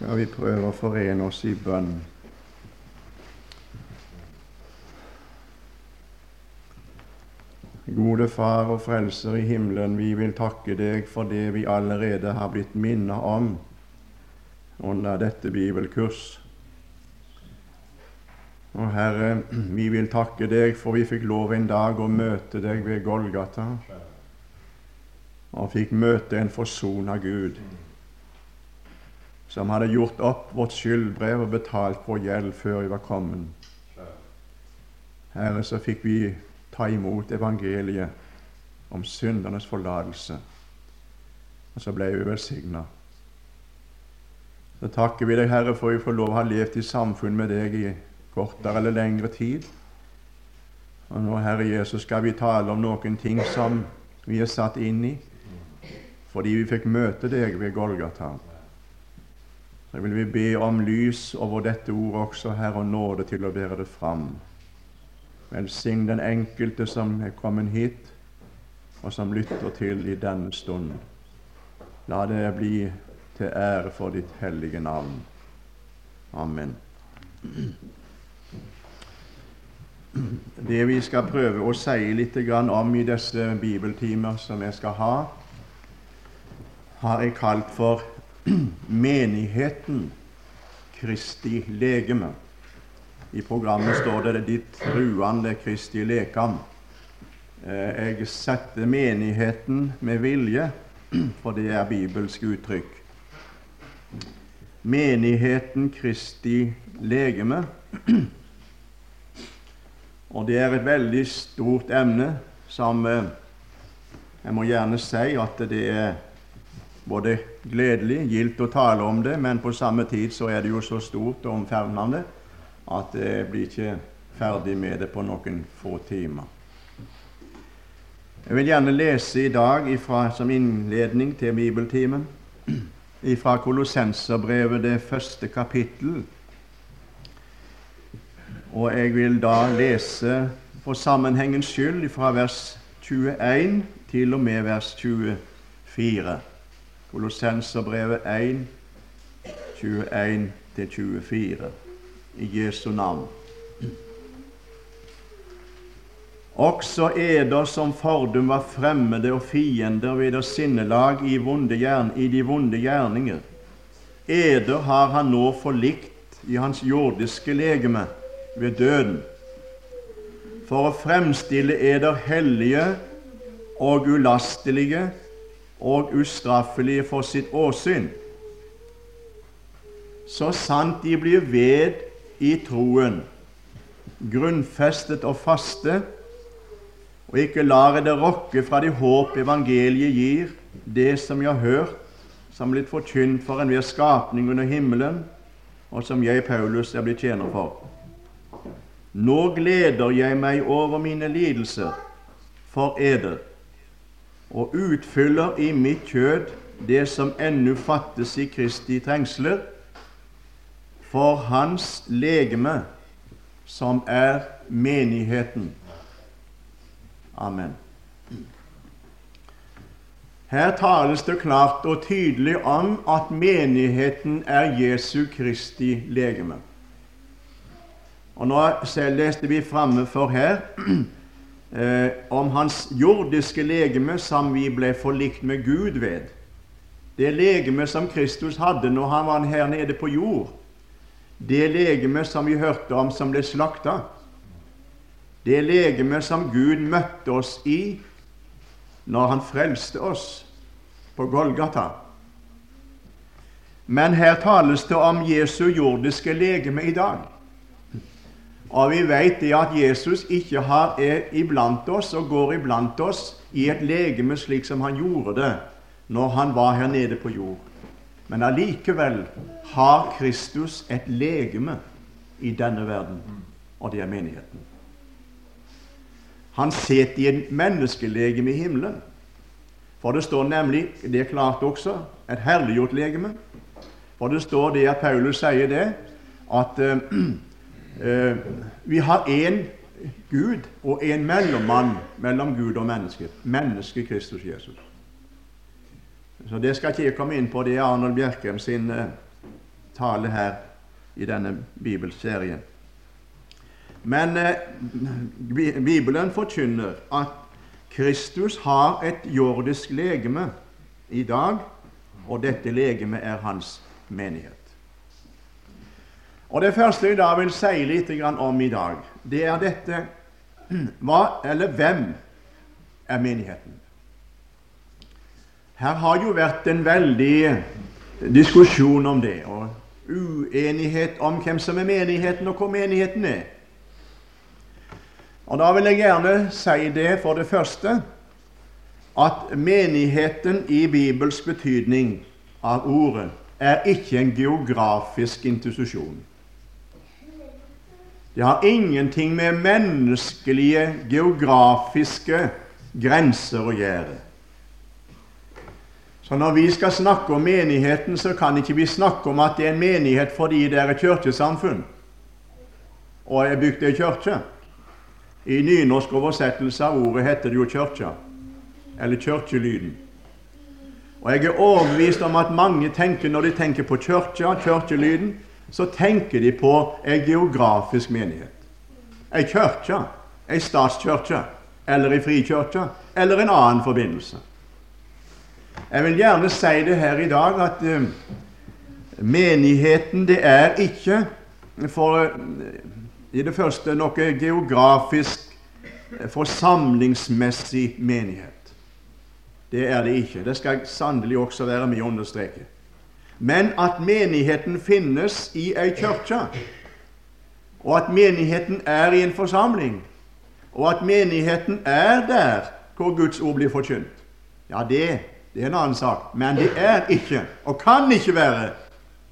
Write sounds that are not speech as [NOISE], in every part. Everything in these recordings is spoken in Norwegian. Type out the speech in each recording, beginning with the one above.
skal vi prøve å forene oss i bønn. Gode Far og Frelser i himmelen, vi vil takke deg for det vi allerede har blitt minnet om under dette bibelkurs. Og Herre, vi vil takke deg for vi fikk lov en dag å møte deg ved Golgata, og fikk møte en forsona Gud som hadde gjort opp vårt skyldbrev og betalt vår gjeld før vi var kommet. Herre, så fikk vi ta imot evangeliet om syndernes forlatelse, og så ble vi velsigna. Så takker vi deg, Herre, for vi får lov å ha levd i samfunn med deg i kortere eller lengre tid. Og nå, Herre Jesus, skal vi tale om noen ting som vi er satt inn i fordi vi fikk møte deg ved Golgata. Så vil vi be om lys over dette ordet også, Herre, og nåde til å bære det fram. Velsign den enkelte som er kommet hit, og som lytter til i denne stund. La det bli til ære for ditt hellige navn. Amen. Det vi skal prøve å si litt om i disse bibeltimer som jeg skal ha, har jeg kalt for [CLEARS THROAT] menigheten Kristi legeme. I programmet står det 'ditt truende Kristi lekam'. Jeg setter menigheten med vilje, [CLEARS THROAT] for det er bibelsk uttrykk. Menigheten Kristi legeme. [CLEARS THROAT] Og det er et veldig stort emne som jeg må gjerne si at det er både gledelig, gildt å tale om det, men på samme tid så er det jo så stort og omfavnende at jeg blir ikke ferdig med det på noen få timer. Jeg vil gjerne lese i dag ifra, som innledning til bibeltimen [CLEARS THROAT] ifra Kolossenserbrevet, det første kapittel. Og jeg vil da lese for sammenhengens skyld fra vers 21 til og med vers 24. Kolossenserbrevet 1, 21-24 i Jesu navn. Også eder som fordum var fremmede og fiender ved deres sinnelag i, i de vonde gjerninger. Eder har han nå forlikt i hans jordiske legeme ved døden, for å fremstille eder hellige og ulastelige og ustraffelige for sitt åsyn, så sant de blir ved i troen, grunnfestet og faste, og ikke lar det rokke fra de håp evangeliet gir, det som jeg har hørt, som blitt forkynt for enhver skapning under himmelen, og som jeg, Paulus, er blitt tjener for. Nå gleder jeg meg over mine lidelser for eder, og utfyller i mitt kjød det som ennu fattes i Kristi trengsler, for Hans legeme, som er menigheten. Amen. Her tales det klart og tydelig om at menigheten er Jesu Kristi legeme. Og Nå leste vi framme for her eh, om hans jordiske legeme som vi ble forlikt med Gud ved. Det legeme som Kristus hadde når han var her nede på jord. Det legeme som vi hørte om som ble slakta. Det legeme som Gud møtte oss i når Han frelste oss på Golgata. Men her tales det om Jesu jordiske legeme i dag. Og vi vet det at Jesus ikke har, er iblant oss og går iblant oss i et legeme slik som han gjorde det når han var her nede på jord. Men allikevel har Kristus et legeme i denne verden, og det er menigheten. Han sitter i et menneskelegeme i himmelen. For det står nemlig, det er klart også, et herliggjort legeme. For det står det at Paulus sier det, at Eh, vi har én Gud og en mellommann mellom Gud og mennesket. Mennesket Kristus Jesus. Så Det skal ikke jeg komme inn på. Det er Arnold Bjerkem sin eh, tale her i denne bibelserien. Men eh, Bibelen forkynner at Kristus har et jordisk legeme i dag, og dette legemet er hans menighet. Og Det første jeg da vil si litt om i dag, det er dette [CLEARS THROAT] hva, eller hvem er menigheten? Her har jo vært en veldig diskusjon om det, og uenighet om hvem som er menigheten, og hvor menigheten er. Og Da vil jeg gjerne si det for det første at menigheten i Bibels betydning av ordet er ikke en geografisk institusjon. Det har ingenting med menneskelige, geografiske grenser å gjøre. Så når vi skal snakke om menigheten, så kan ikke vi snakke om at det er en menighet fordi det er et kirkesamfunn og er bygd ei kirke. I nynorsk oversettelse av ordet heter det jo kirka, eller kirkelyden. Og Jeg er overbevist om at mange tenker når de tenker på kirka, kirkelyden, så tenker de på en geografisk menighet. En kirke, en statskirke, eller en frikirke, eller en annen forbindelse. Jeg vil gjerne si det her i dag at uh, menigheten det er ikke for uh, i det første noe geografisk, uh, forsamlingsmessig menighet. Det er det ikke. Det skal sannelig også være med å understreke. Men at menigheten finnes i ei kirke, og at menigheten er i en forsamling, og at menigheten er der hvor Guds ord blir forkynt, ja, det, det er en annen sak. Men det er ikke, og kan ikke være,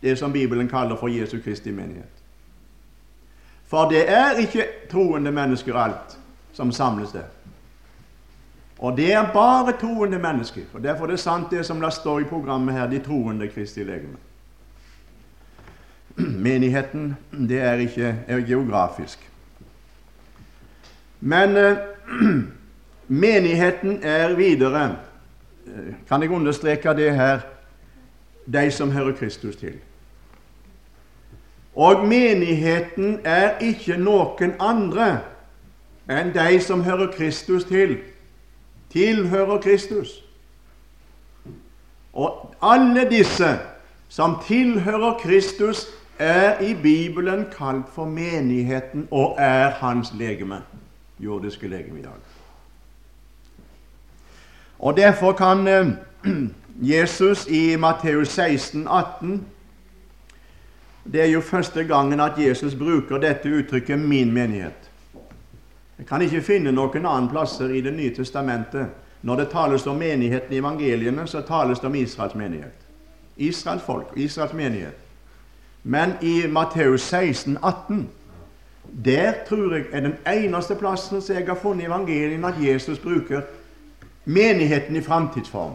det som Bibelen kaller for Jesu Kristi menighet. For det er ikke troende mennesker alt som samles der. Og det er bare troende mennesker. og Derfor er det sant det som det står i programmet her, de troende Kristi legeme. [CLEARS THROAT] Menigheten det er ikke er geografisk. Men eh, [CLEARS THROAT] menigheten er videre eh, Kan jeg understreke det her de som hører Kristus til. Og menigheten er ikke noen andre enn de som hører Kristus til tilhører Kristus. Og alle disse som tilhører Kristus, er i Bibelen kalt for menigheten og er hans legeme, jordiske legeme i dag. Og Derfor kan eh, [CLEARS THROAT] Jesus i Matteus 16, 18 Det er jo første gangen at Jesus bruker dette uttrykket 'min menighet'. Jeg kan ikke finne noen annen plasser i Det nye testamentet når det tales om menigheten i evangeliene, så tales det om Israels menighet. Israels folk, Israels menighet. Men i Matteus 16, 18, der tror jeg er den eneste plassen som jeg har funnet i evangeliene at Jesus bruker menigheten i framtidsform.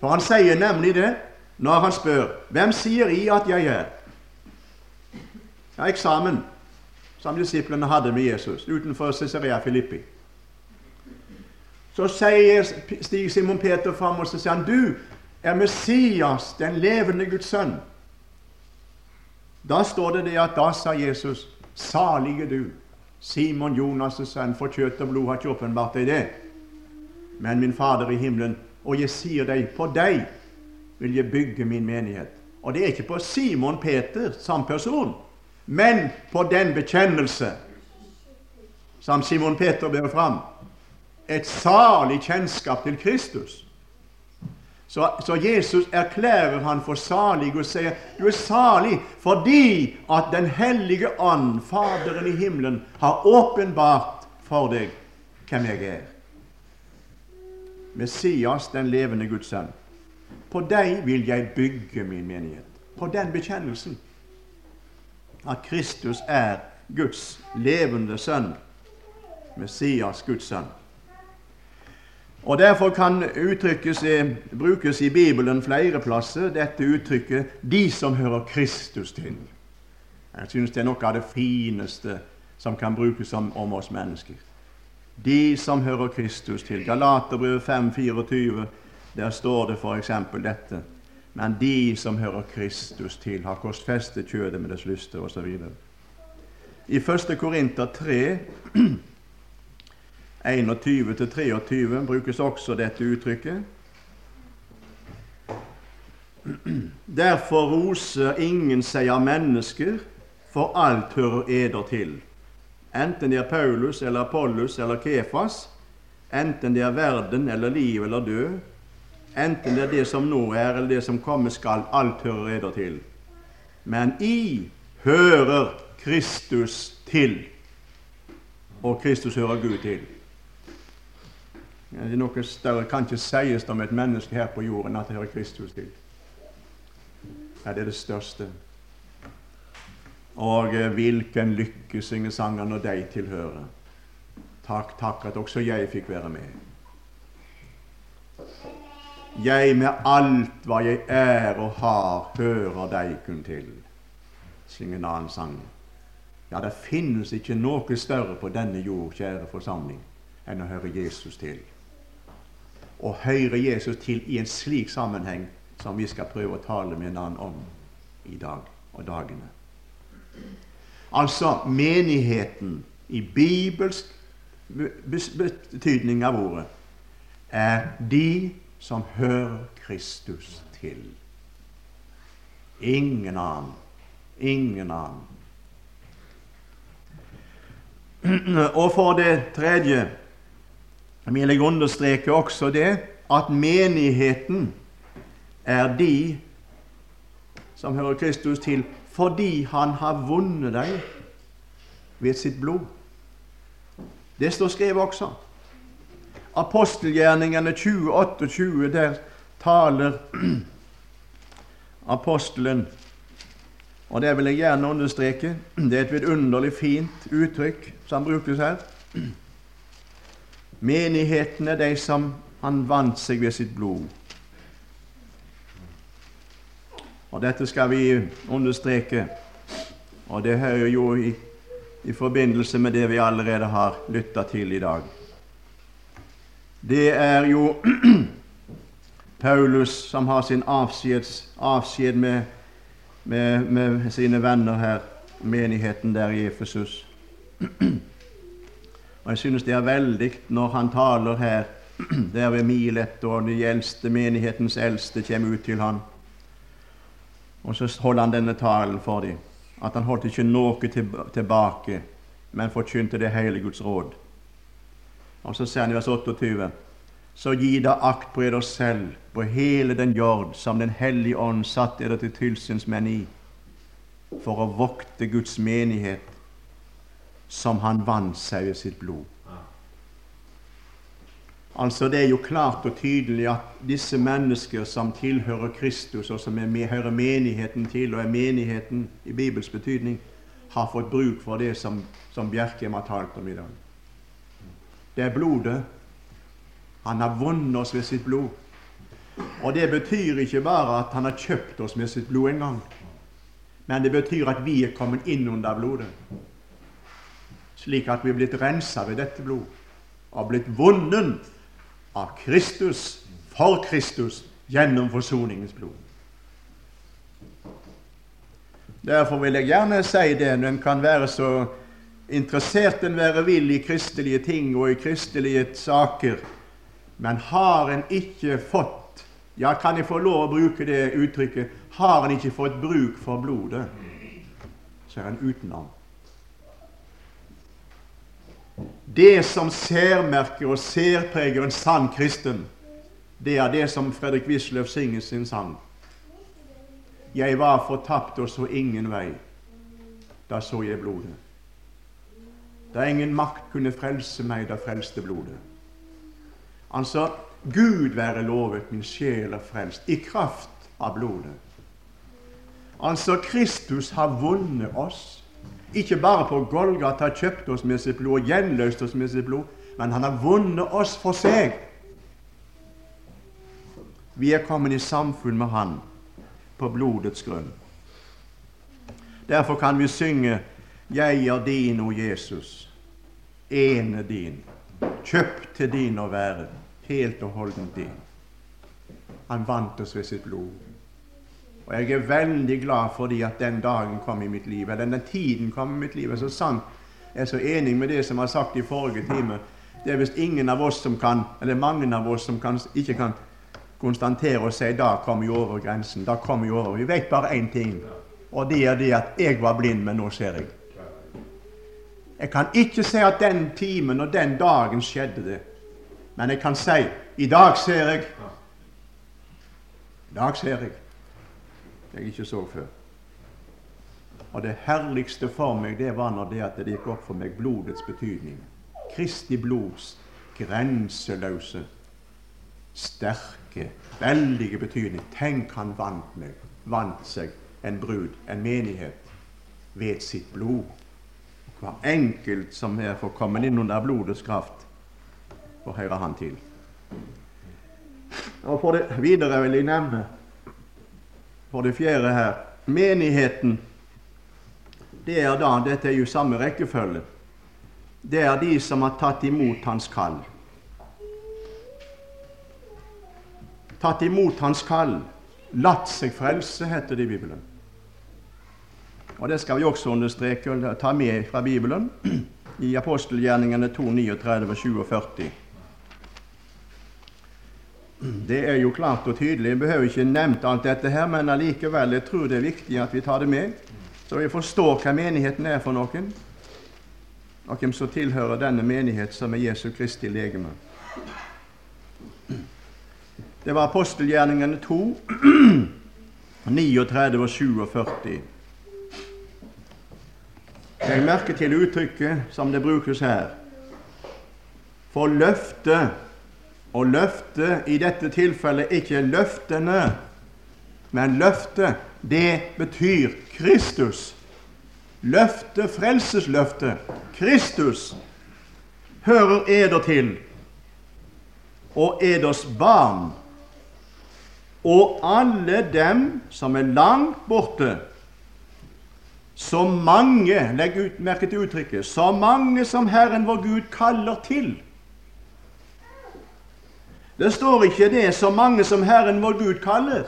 For han sier nemlig det når han spør hvem sier I at jeg er? Ja, eksamen som disiplene hadde med Jesus utenfor Cesarea Filippi. Så sier, stiger Simon Peter fram og så sier han, 'Du er Messias, den levende Guds sønn'. Da står det det at da sa Jesus, 'Salige du, Simon Jonas' sønn, for kjøtt og blod har ikke åpenbart deg det.' Men min Fader i himmelen, og jeg sier deg, på deg vil jeg bygge min menighet. Og det er ikke på Simon Peter som person, men på den bekjennelse som Simon Peter ber fram, et salig kjennskap til Kristus. Så, så, Jesus erklærer han for salig og sier du er salig fordi at Den hellige ånd, Faderen i himmelen, har åpenbart for deg hvem jeg er. Messias, den levende Guds sønn. På deg vil jeg bygge min menighet. På den bekjennelsen at Kristus er Guds levende sønn, Messias, Guds sønn. Og Derfor kan uttrykkes, brukes i Bibelen flere plasser dette uttrykket 'de som hører Kristus til'. Jeg synes det er noe av det fineste som kan brukes om, om oss mennesker. De som hører Kristus til. Galaterbrevet 5,24, der står det f.eks. dette. Men de som hører Kristus til, har korsfestet kjødet med dets lyster osv. I 1. Korinter 3, 21-23 [CLEARS THROAT] brukes også dette uttrykket. [CLEARS THROAT] Derfor roser ingen seg av mennesker, for alt hører eder til. Enten det er Paulus eller Apollos eller Kefas, enten det er verden eller liv eller død, enten det er det som nå er eller det som komme skal, alt hører eder til. Men I hører Kristus til, og Kristus hører Gud til. Det er Noe større kan ikke sies om et menneske her på jorden at det hører Kristus til. Ja, det er det største. Og eh, hvilken lykke synger sangene når de tilhører. Takk, takk at også jeg fikk være med. Jeg med alt hva jeg er og har, hører deg kun til. Syng en annen sang. Ja, det finnes ikke noe større på denne jord, kjære forsamling, enn å høre Jesus til. Å høre Jesus til i en slik sammenheng som vi skal prøve å tale med en annen om i dag og dagene. Altså menigheten i bibelsk betydning av ordet er de som hører Kristus til. Ingen annen. Ingen annen. Og for det tredje vil jeg understreke også det at menigheten er de som hører Kristus til, fordi han har vunnet dem ved sitt blod. Det står skrevet også. Apostelgjerningene 2028, der taler [CLEARS THROAT] apostelen Og det vil jeg gjerne understreke. Det er et vidunderlig fint uttrykk som brukes her. [CLEARS THROAT] Menigheten er de som han vant seg ved sitt blod. Og Dette skal vi understreke, og det hører jo i, i forbindelse med det vi allerede har lytta til i dag. Det er jo [CLEARS THROAT] Paulus som har sin avskjeds, avskjed med, med, med sine venner her, menigheten der i Efesus. [CLEARS THROAT] Og Jeg synes det er veldig når han taler her [CLEARS THROAT] der ved Milet, og de eldste, menighetens eldste kommer ut til ham. Og så holder han denne talen for dem. At han holdt ikke noe tilbake, men forkynte det hele Guds råd. Og så sier han i vers 28.: Så gi da akt på eder selv, på hele den jord som Den hellige ånd satte eder til tilsynsmenn i, for å vokte Guds menighet, som han vant seg i sitt blod. Altså Det er jo klart og tydelig at disse mennesker som tilhører Kristus, og som er med, hører menigheten til, og er menigheten i Bibels betydning, har fått bruk for det som, som Bjerkheim har talt om i dag. Det er blodet. Han har vunnet oss ved sitt blod. Og det betyr ikke bare at han har kjøpt oss med sitt blod en gang, men det betyr at vi er kommet inn under blodet, slik at vi er blitt rensa ved dette blod og blitt vunnet av Kristus, for Kristus, gjennom forsoningens blod. Derfor vil jeg gjerne si det når en kan være så interessert en være vil i kristelige ting og i kristelige saker, men har en ikke fått Ja, kan jeg få lov å bruke det uttrykket har en ikke fått bruk for blodet, så er en utenom. Det som særmerker og særpreger en sann kristen, det er det som Fredrik Wisløff synger sin sang. Jeg var fortapt og så ingen vei. Da så jeg blodet. Da ingen makt kunne frelse meg, da frelste blodet. Altså, Gud være lovet, min sjel er frelst, i kraft av blodet. Altså, Kristus har vunnet oss ikke bare på Golgata kjøpt oss med sitt blod og gjenløst oss med sitt blod, men han har vunnet oss for seg. Vi er kommet i samfunn med Han på blodets grunn. Derfor kan vi synge 'Jeg er din, o Jesus, ene din, kjøpt til din å være, helt og holdent din'. Han vant oss ved sitt blod. Og jeg er veldig glad fordi at den dagen kom i mitt liv, eller den tiden kom i mitt liv. er så sant. Jeg er så enig med det som jeg har sagt i forrige time. Det er visst ingen av oss som kan, eller mange av oss som kan, ikke kan konstatere og si da kom vi over grensen. Da kom vi over. Vi vet bare én ting, og det er det at jeg var blind, men nå ser jeg. Jeg kan ikke si at den timen og den dagen skjedde det, men jeg kan si i dag ser jeg. I dag ser jeg. Jeg ikke så før. Og det herligste for meg det var når det at det gikk opp for meg blodets betydning. Kristi blods grenseløse, sterke, veldige betydning. Tenk, han vant meg, vant seg en brud, en menighet, ved sitt blod. Hver enkelt som er komme inn under blodets kraft, får høre han til. Og For det videre vil jeg nevne, for det fjerde her, menigheten. Det er da, Dette er jo samme rekkefølge. Det er de som har tatt imot hans kall. Tatt imot hans kall. Latt seg frelse, heter det i Bibelen. Og Det skal vi også understreke og ta med fra Bibelen i apostelgjerningene 2, 39 og 40. Det er jo klart og tydelig. Jeg behøver ikke nevnt alt dette her, men allikevel, jeg tror det er viktig at vi tar det med, så vi forstår hva menigheten er for noen, og hvem som tilhører denne menighet, som er Jesu Kristi legeme. Det var apostelgjerningene 2, 39 [CLEARS THROAT] og 47. Legg merke til uttrykket som det brukes her. For løftet, og løftet i dette tilfellet ikke løftene, men løftet, det betyr Kristus. Løftet, frelsesløftet, Kristus, hører eder til, og eders barn, og alle dem som er langt borte, så mange Legg ut, merke til uttrykket så mange som Herren vår Gud kaller til. Det står ikke det 'så mange som Herren vår Gud kaller',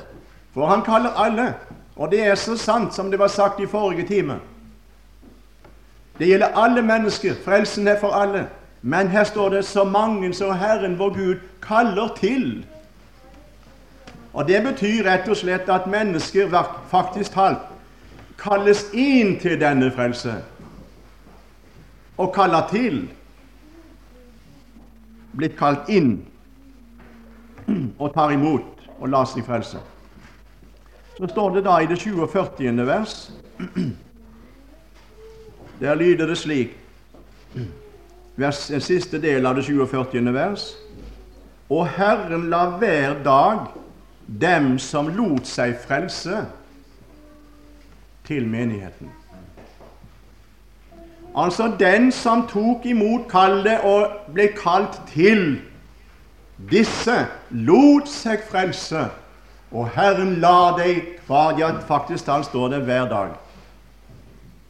for han kaller alle. Og det er så sant som det var sagt i forrige time. Det gjelder alle mennesker. Frelsen er for alle. Men her står det 'så mange som Herren vår Gud kaller til'. Og Det betyr rett og slett at mennesker faktisk talt kalles inn til denne frelse og kaller til blitt kalt inn og tar imot og lar seg frelse. Så står det da i det 47. vers Der lyder det slik vers, En siste del av det 47. vers. Og Herren la hver dag dem som lot seg frelse, til menigheten. Altså den som tok imot kallet og ble kalt til. Disse lot seg frelse, og Herren la deg hva Ja, faktisk da står det hver dag.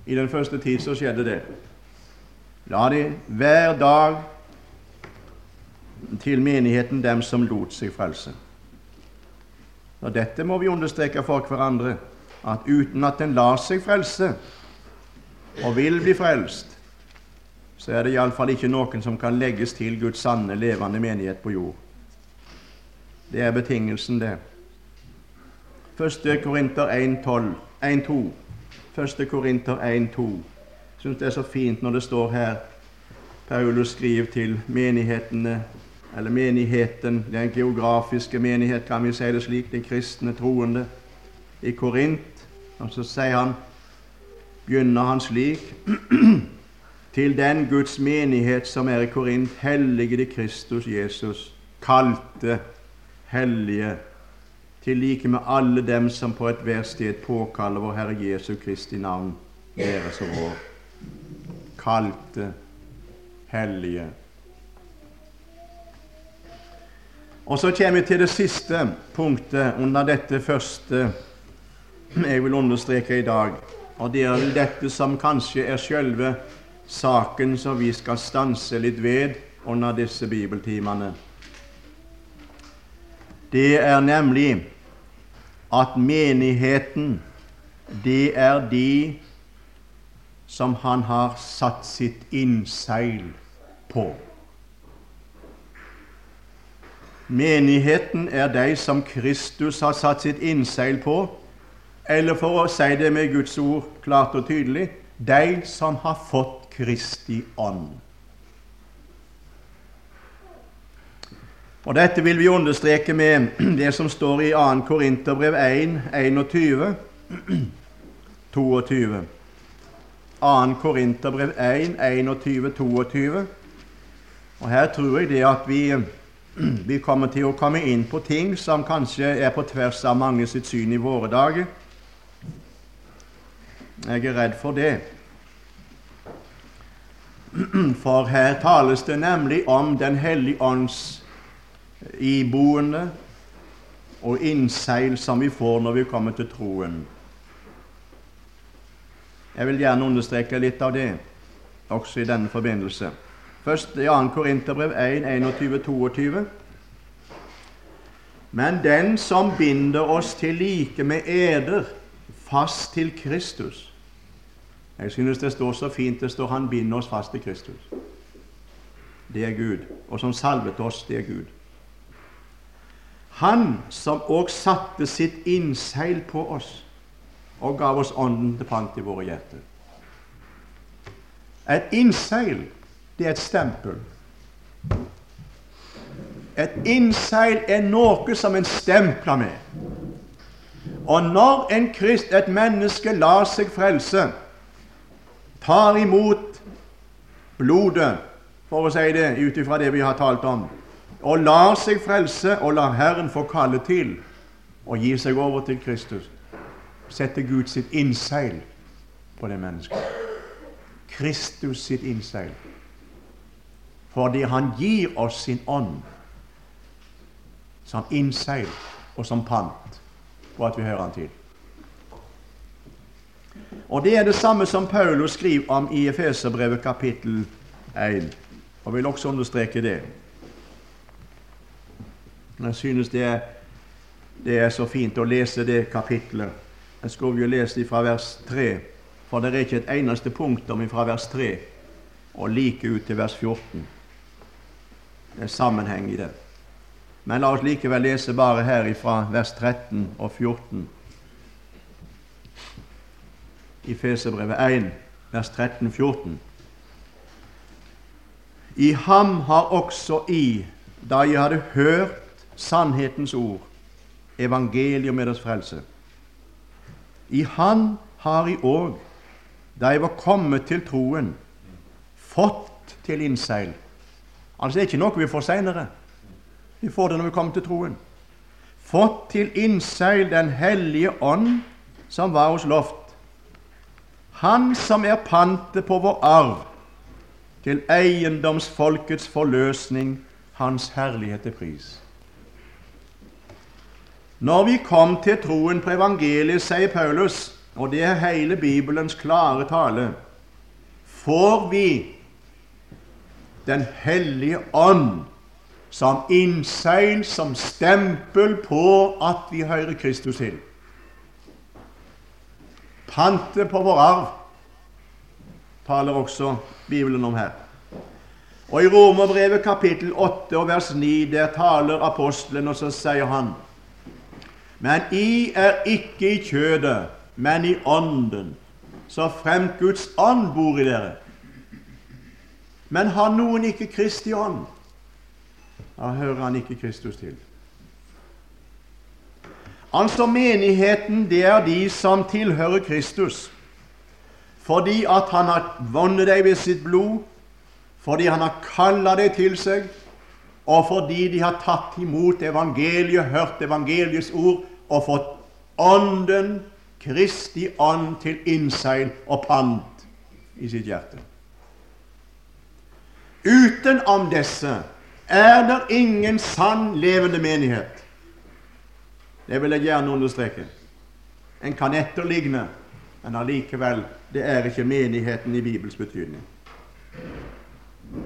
I den første tid så skjedde det. La de hver dag til menigheten dem som lot seg frelse. Og Dette må vi understreke for hverandre at uten at en lar seg frelse og vil bli frelst, så er det iallfall ikke noen som kan legges til Guds sanne, levende menighet på jord. Det er betingelsen, det. 1. Korinter 1.2. 1. Korinter 1.2. Jeg syns det er så fint når det står her Paulus skriver til menighetene, eller menigheten, den geografiske menighet, kan vi si det slik, de kristne troende i Korint. Og så sier han, begynner han slik [CLEARS THROAT] Til den Guds menighet som er i Korint, hellige de Kristus Jesus, kalte, hellige, til like med alle dem som på ethvert sted påkaller vår Herre Jesu Kristi navn, deres og vår. Kalte, hellige. Og så kommer vi til det siste punktet under dette første jeg vil understreke i dag. Og det er dette som kanskje er selve saken som vi skal stanse litt ved under disse bibeltimene. Det er nemlig at menigheten, det er de som han har satt sitt innseil på. Menigheten er de som Kristus har satt sitt innseil på, eller for å si det med Guds ord klart og tydelig de som har fått Kristi ånd. Og Dette vil vi understreke med det som står i 2. Korinterbrev 1, 21, 22. 2. Korinterbrev 1, 21, 22. Og Her tror jeg det at vi, vi kommer til å komme inn på ting som kanskje er på tvers av mange sitt syn i våre dager. Jeg er redd for det. For her tales det nemlig om Den hellige ånds iboende og innseil som vi får når vi kommer til troen. Jeg vil gjerne understreke litt av det også i denne forbindelse. Først i 2. Korinterbrev 1, 21, 22. Men den som binder oss til like med eder, fast til Kristus Jeg synes det står så fint det står 'Han binder oss fast til Kristus'. Det er Gud. Og som salvet oss, det er Gud. Han som òg satte sitt innseil på oss og gav oss Ånden til pant i våre hjerter. Et innseil, det er et stempel. Et innseil er noe som en stempler med. Og når en krist, et menneske lar seg frelse, tar imot blodet, for å si det ut ifra det vi har talt om, og lar seg frelse og lar Herren få kalle til og gi seg over til Kristus, setter Gud sitt innseil på det mennesket. Kristus sitt innseil. Fordi han gir oss sin ånd som innseil og som pant på at vi hører han til. Og Det er det samme som Paulus skriver om i Efeserbrevet kapittel 1. Og vil også understreke det. Jeg synes det er, det er så fint å lese det kapitlet. Jeg skulle jo lese fra vers 3, for det er ikke et eneste punktum fra vers 3 og like ut til vers 14. Det er sammenheng i det. Men la oss likevel lese bare her fra vers 13 og 14 i Fesebrevet 1, vers 13-14. I ham har også i, da jeg hadde hørt sannhetens ord, evangeliet med deres frelse. I Han har jeg òg, da jeg var kommet til troen, fått til innseil. Altså det er ikke noe vi får seinere. Vi får det når vi kommer til troen. Fått til innseil Den hellige ånd, som var hos loft han som er pantet på vår arv, til eiendomsfolkets forløsning, Hans herlighet til pris. Når vi kom til troen på evangeliet, sier Paulus, og det er hele Bibelens klare tale, får vi Den hellige ånd som innseil, som stempel på at vi hører Kristus til pante på vår arv, taler også Bibelen om her. Og I Romerbrevet kapittel 8 og vers 9 der taler apostelen, og så sier han Men I er ikke i kjødet, men i ånden, så fremt Guds ånd bor i dere. Men har noen ikke Kristi ånd, da hører han ikke Kristus til. Altså menigheten, det er de som tilhører Kristus. Fordi at han har vunnet deg ved sitt blod, fordi han har kalla deg til seg, og fordi de har tatt imot evangeliet, hørt evangeliets ord og fått Ånden, Kristi ånd, til innseil og pant i sitt hjerte. Utenom disse er det ingen sann, levende menighet. Det vil jeg gjerne understreke. En kan etterligne, men allikevel det er ikke menigheten i Bibels betydning.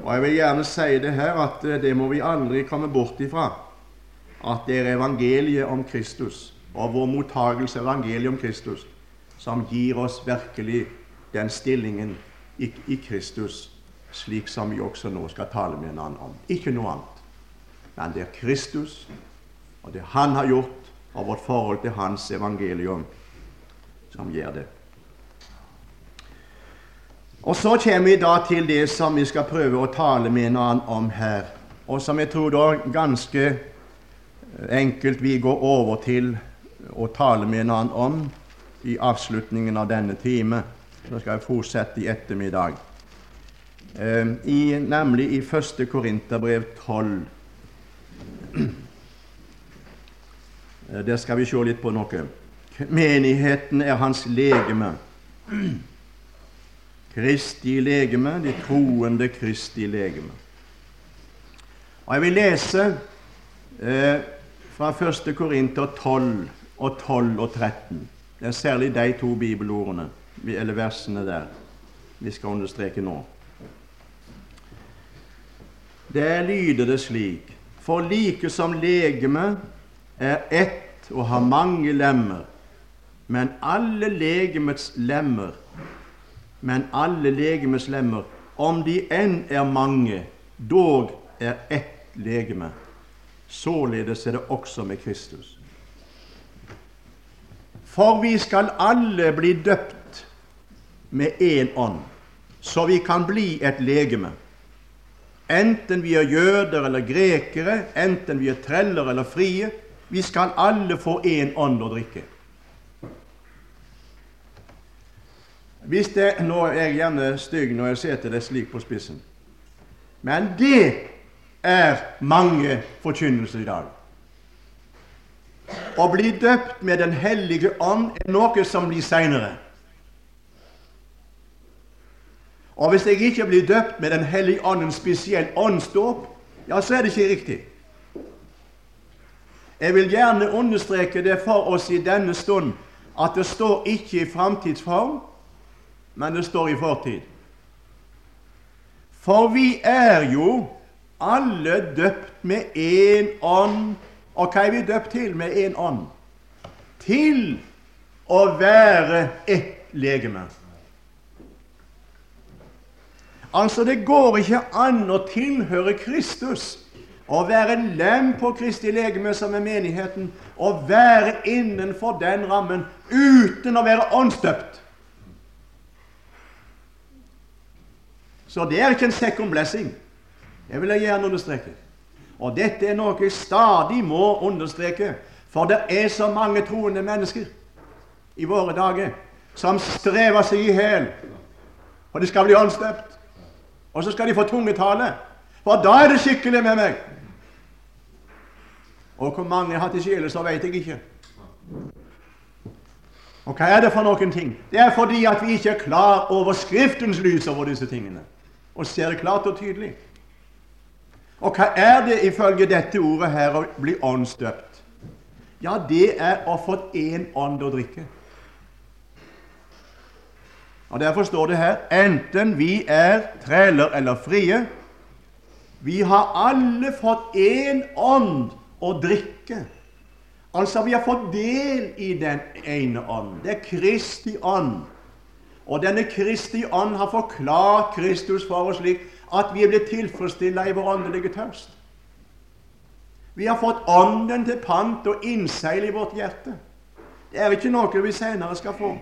Og Jeg vil gjerne si det her at eh, det må vi aldri komme bort ifra. At det er evangeliet om Kristus og vår mottagelse av evangeliet om Kristus som gir oss virkelig den stillingen i, i Kristus, slik som vi også nå skal tale med en annen om. Ikke noe annet. Men det er Kristus, og det Han har gjort, og vårt forhold til Hans evangelium, som gjør det. Og Så kommer vi da til det som vi skal prøve å tale med hverandre om her, og som jeg tror da ganske enkelt vi går over til å tale med hverandre om i avslutningen av denne time. Så skal jeg fortsette i ettermiddag. Eh, I, nemlig i 1. Korinterbrev 12. Eh, der skal vi se litt på noe. Menigheten er hans legeme. Kristi legeme, de troende Kristi legeme. Og Jeg vil lese eh, fra 1. Korinter 12 og 12 og 13. Det er særlig de to bibelordene, eller versene der, vi skal understreke nå. Der lyder det slik For like som legeme er ett og har mange lemmer, men alle legemets lemmer men alle legemets lemmer, om de enn er mange, dog er ett legeme. Således er det også med Kristus. For vi skal alle bli døpt med én ånd, så vi kan bli et legeme. Enten vi er jøder eller grekere, enten vi er treller eller frie, vi skal alle få én ånd å drikke. Hvis det, Nå er jeg gjerne stygg når jeg setter det slik på spissen, men det er mange forkynnelser i dag. Å bli døpt med Den hellige ånd er noe som blir seinere. Og hvis jeg ikke blir døpt med Den hellige ånd, en spesiell åndsdåp, ja, så er det ikke riktig. Jeg vil gjerne understreke det for oss i denne stund at det står ikke i framtidsform, men det står i fortid. For vi er jo alle døpt med én ånd og hva er vi døpt til med én ånd? Til å være ett legeme. Altså, det går ikke an å tilhøre Kristus og være lem på Kristi legeme, som er menigheten, og være innenfor den rammen uten å være åndsdøpt. Så det er ikke en second blessing. Det vil jeg gjerne understreke. Og dette er noe jeg stadig må understreke, for det er så mange troende mennesker i våre dager som strever seg i hjel, for de skal bli åndsdøpt. Og så skal de få tungetale, for da er det skikkelig med meg. Og hvor mange har til sjele, så vet jeg ikke. Og hva er det for noen ting? Det er fordi at vi ikke er klar over Skriftens lys over disse tingene, og ser det klart og tydelig. Og hva er det ifølge dette ordet her å bli åndsdøpt? Ja, det er å få én ånd å drikke. Og Derfor står det her enten vi er treller eller frie. Vi har alle fått én ånd å drikke. Altså, vi har fått del i den ene ånd. Det er Kristi ånd. Og denne Kristi ånd har forklart Kristus for oss slik at vi er blitt tilfredsstilla i vår åndelige tørst. Vi har fått Ånden til pant og innseil i vårt hjerte. Det er ikke noe vi senere skal få.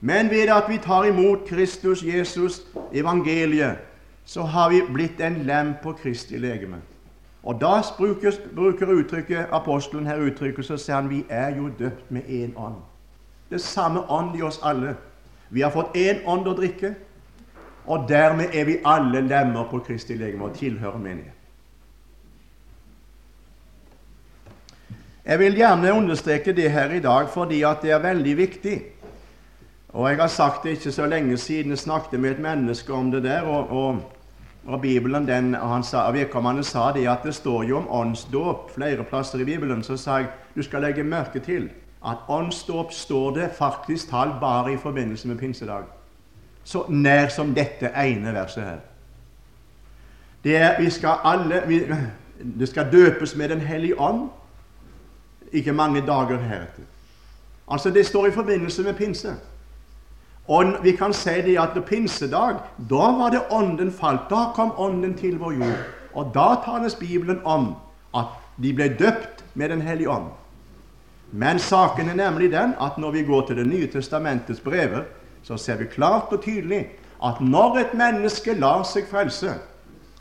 Men ved at vi tar imot Kristus Jesus, evangeliet, så har vi blitt en lem på Kristi legeme. Og da bruker, bruker uttrykket, apostelen her uttrykket, så sier han vi er jo døpt med én ånd. Det samme ånd i oss alle. Vi har fått én ånd å drikke, og dermed er vi alle lemmer på Kristi legeme og tilhører menigheten. Jeg vil gjerne understreke det her i dag fordi at det er veldig viktig. Og Jeg har sagt det ikke så lenge siden jeg snakket med et menneske om det der. og, og, og Bibelen, den, han sa, Vedkommende sa det at det står jo om åndsdåp flere plasser i Bibelen. Så sa jeg du skal legge merke til at åndsdåp står det faktisk talt bare i forbindelse med pinsedag så nær som dette ene verset her. Det er vi skal alle vi, Det skal døpes med Den hellige ånd. ikke mange dager heretter. Altså, det står i forbindelse med pinse. Og vi kan si det at pinsedag, da var det Ånden falt. Da kom Ånden til vår jord. Og da tales Bibelen om at de ble døpt med Den hellige ånd. Men saken er nemlig den at når vi går til Det nye testamentets brever, så ser vi klart og tydelig at når et menneske lar seg frelse,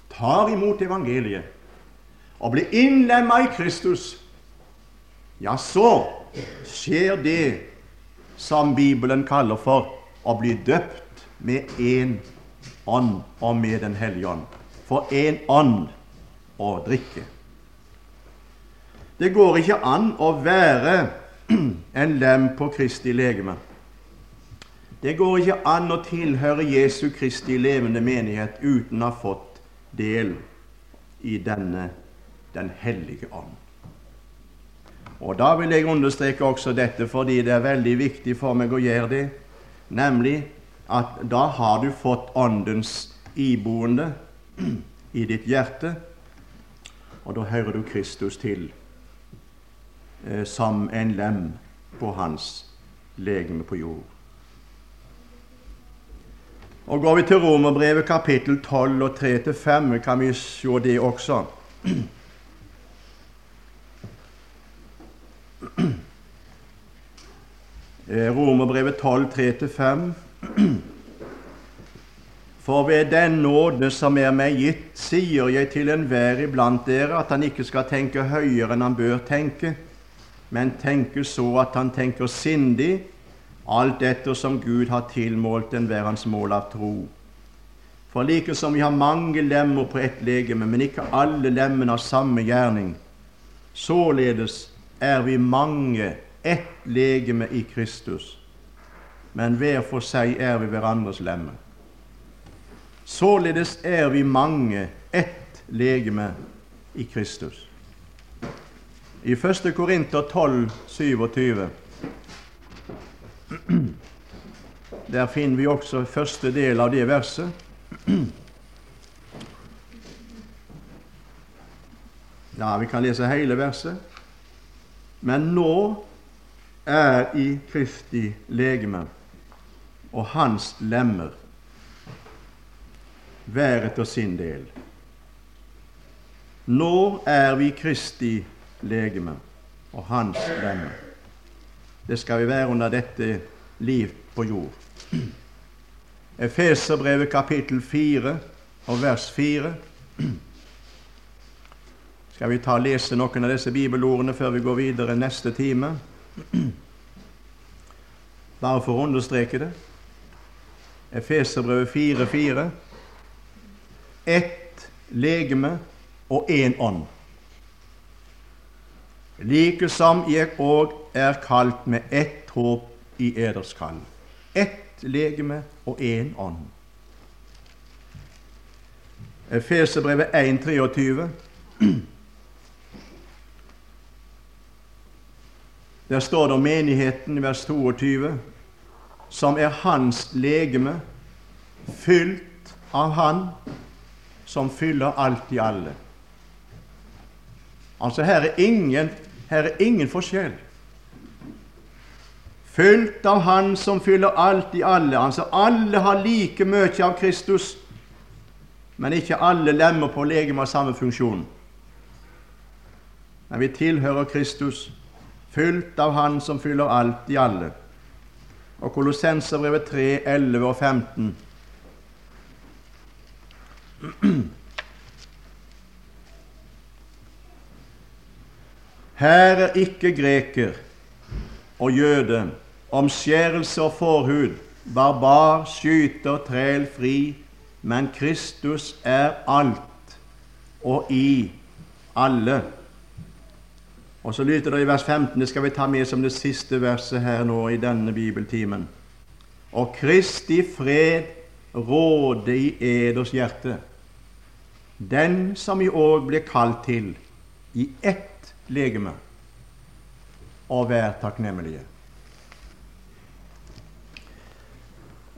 tar imot evangeliet og blir innlemma i Kristus, ja, så skjer det som Bibelen kaller for å bli døpt med én ånd og med Den hellige ånd. For én ånd å drikke. Det går ikke an å være [CLEARS THROAT] en lem på Kristi legeme. Det går ikke an å tilhøre Jesu Kristi levende menighet uten å ha fått del i denne Den hellige ånd. Og Da vil jeg understreke også dette fordi det er veldig viktig for meg å gjøre det, nemlig at da har du fått Åndens iboende i ditt hjerte, og da hører du Kristus til eh, som en lem på hans legeme på jord. Og Går vi til Romerbrevet kapittel 12 og 3-5, kan vi se det også. Eh, Romerbrevet 12, 3-5. For ved den nåde som er meg gitt, sier jeg til enhver iblant dere at han ikke skal tenke høyere enn han bør tenke, men tenke så at han tenker sindig, alt etter som Gud har tilmålt enhver hans mål av tro. For like som vi har mange lemmer på ett legeme, men ikke alle lemmene har samme gjerning, således er vi mange ett legeme i Kristus, men hver for seg er vi hverandres lemme. Således er vi mange ett legeme i Kristus. I 1. Korinter 12, 27 Der finner vi også første del av det verset. Ja, vi kan lese hele verset. Men nå er i Kristi legeme og hans lemmer hver etter sin del. Nå er vi Kristi legeme og hans lemmer. Det skal vi være under dette liv på jord. Efeserbrevet kapittel 4 og vers 4 skal vi ta og lese noen av disse bibelordene før vi går videre neste time? [CLEARS THROAT] Bare for å understreke det. Efeserbrevet 4.4. Ett legeme og én ånd. Likesom jeg òg er kalt med ett håp i eders kall. Ett legeme og én ånd. Efeserbrevet 1.23. [CLEARS THROAT] Der står det om menigheten i vers 22, som er hans legeme, fylt av Han som fyller alt i alle. Altså, her er ingen, her er ingen forskjell. Fylt av Han som fyller alt i alle. Altså, alle har like mye av Kristus, men ikke alle lemmer på legemet har samme funksjon. Men vi tilhører Kristus fylt av Han som fyller alt i alle. Og Kolossenserbrevet 3, 11 og 15. Her er ikke greker og jøde, omskjærelse og forhud, barbar, skyter, træl, fri, men Kristus er alt og i alle. Og så lyder det i vers 15, det skal vi ta med som det siste verset her nå i denne bibeltimen. Og Kristi fred råde i eders hjerte, den som i òg ble kalt til i ett legeme, og vær takknemlige.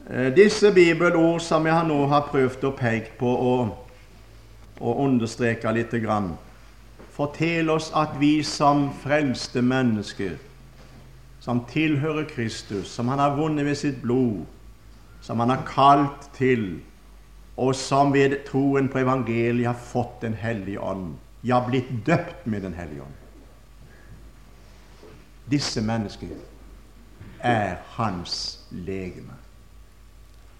Eh, disse bibelord som jeg nå har prøvd å peke på og, og understreke litt, grann, forteller oss at vi som frelste mennesker, som tilhører Kristus, som han har vunnet ved sitt blod, som han har kalt til, og som ved troen på evangeliet har fått Den hellige ånd, ja, blitt døpt med Den hellige ånd. Disse mennesker er hans legeme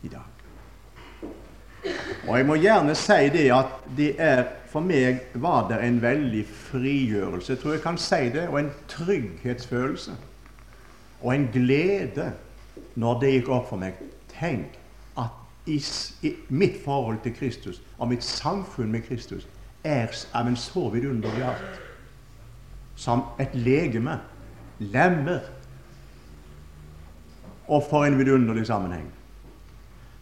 i dag. Og jeg må gjerne si det at det er for meg var det en veldig frigjørelse, tror jeg kan si det, og en trygghetsfølelse. Og en glede når det gikk opp for meg. Tenk at i, i mitt forhold til Kristus og mitt samfunn med Kristus er av en så vidunderlig art. Som et legeme. Lemmer. Og for en vidunderlig sammenheng.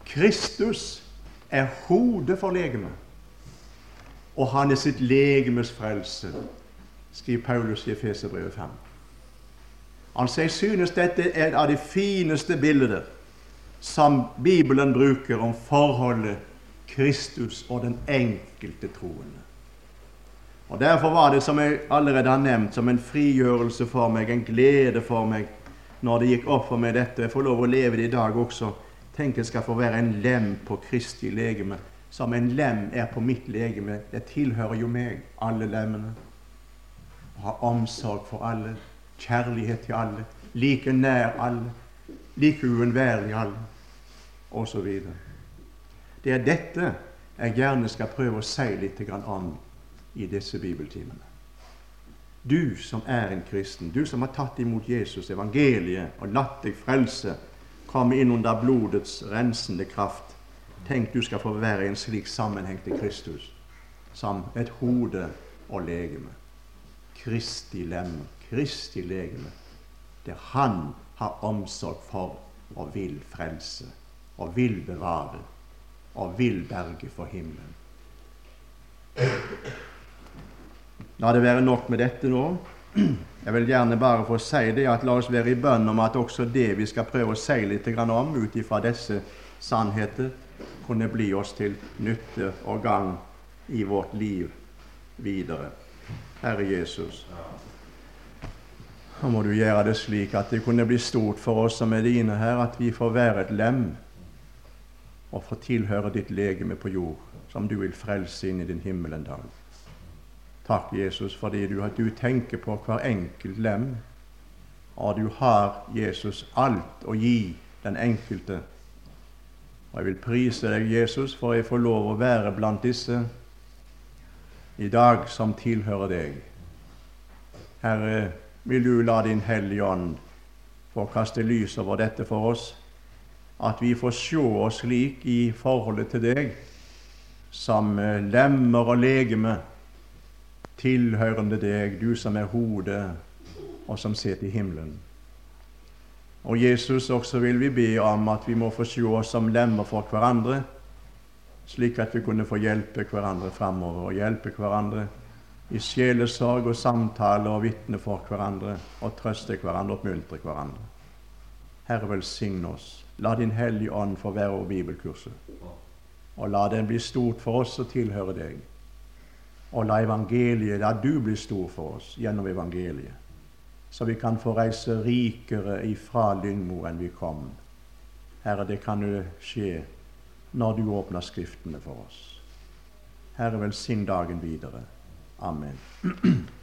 Kristus er hodet for legemet, og han er sitt legemes frelse, skriver Paulus i Efeserbrevet 5. Altså, Jeg synes dette er et av de fineste bildene som Bibelen bruker om forholdet Kristus og den enkelte troende. Og Derfor var det, som jeg allerede har nevnt, som en frigjørelse for meg, en glede for meg, når det gikk opp for meg dette. Jeg får lov å leve det i dag også Tenk jeg skal få være en lem på Kristi legeme, som en lem er på mitt legeme. Det tilhører jo meg, alle lemmene. Å ha omsorg for alle, kjærlighet til alle, like nær alle, like uunnværlig alle, osv. Det er dette jeg gjerne skal prøve å si litt om i disse bibeltimene. Du som er en kristen, du som har tatt imot Jesus, evangeliet, og latt deg frelse komme inn under blodets rensende kraft. Tenk du skal få være i en slik sammenheng til Kristus som et hode og legeme. Kristi lem, Kristi legeme, der Han har omsorg for og vil frelse og vil bevare og vil berge for himmelen. La det være nok med dette nå. Jeg vil gjerne bare få si det at la oss være i bønn om at også det vi skal prøve å si litt om ut ifra disse sannheter, kunne bli oss til nytte og gang i vårt liv videre. Herre Jesus, nå må du gjøre det slik at det kunne bli stort for oss som er dine her, at vi får være et lem og få tilhøre ditt legeme på jord, som du vil frelse inn i din himmel en dag. Takk, Jesus, fordi du, du tenker på hver enkelt lem, og du har, Jesus, alt å gi den enkelte. Og Jeg vil prise deg, Jesus, for jeg får lov å være blant disse i dag som tilhører deg. Herre, vil du la Din Hellige Ånd få kaste lys over dette for oss, at vi får se oss slik i forholdet til deg, som lemmer og legeme tilhørende deg, du som er hodet, og som sitter i himmelen. Og Jesus, også vil vi be om at vi må få se oss som lemmer for hverandre, slik at vi kunne få hjelpe hverandre framover, og hjelpe hverandre i sjelesorg og samtale og vitne for hverandre, og trøste hverandre og oppmuntre hverandre. Herre, velsigne oss. La Din Hellige Ånd få være over bibelkurset, og la den bli stort for oss og tilhøre deg og la evangeliet, la du bli stor for oss gjennom evangeliet, så vi kan få reise rikere ifra Lyngmo enn vi kom. Herre, det kan jo skje når du åpner Skriftene for oss. Herre, velsign dagen videre. Amen. [CLEARS THROAT]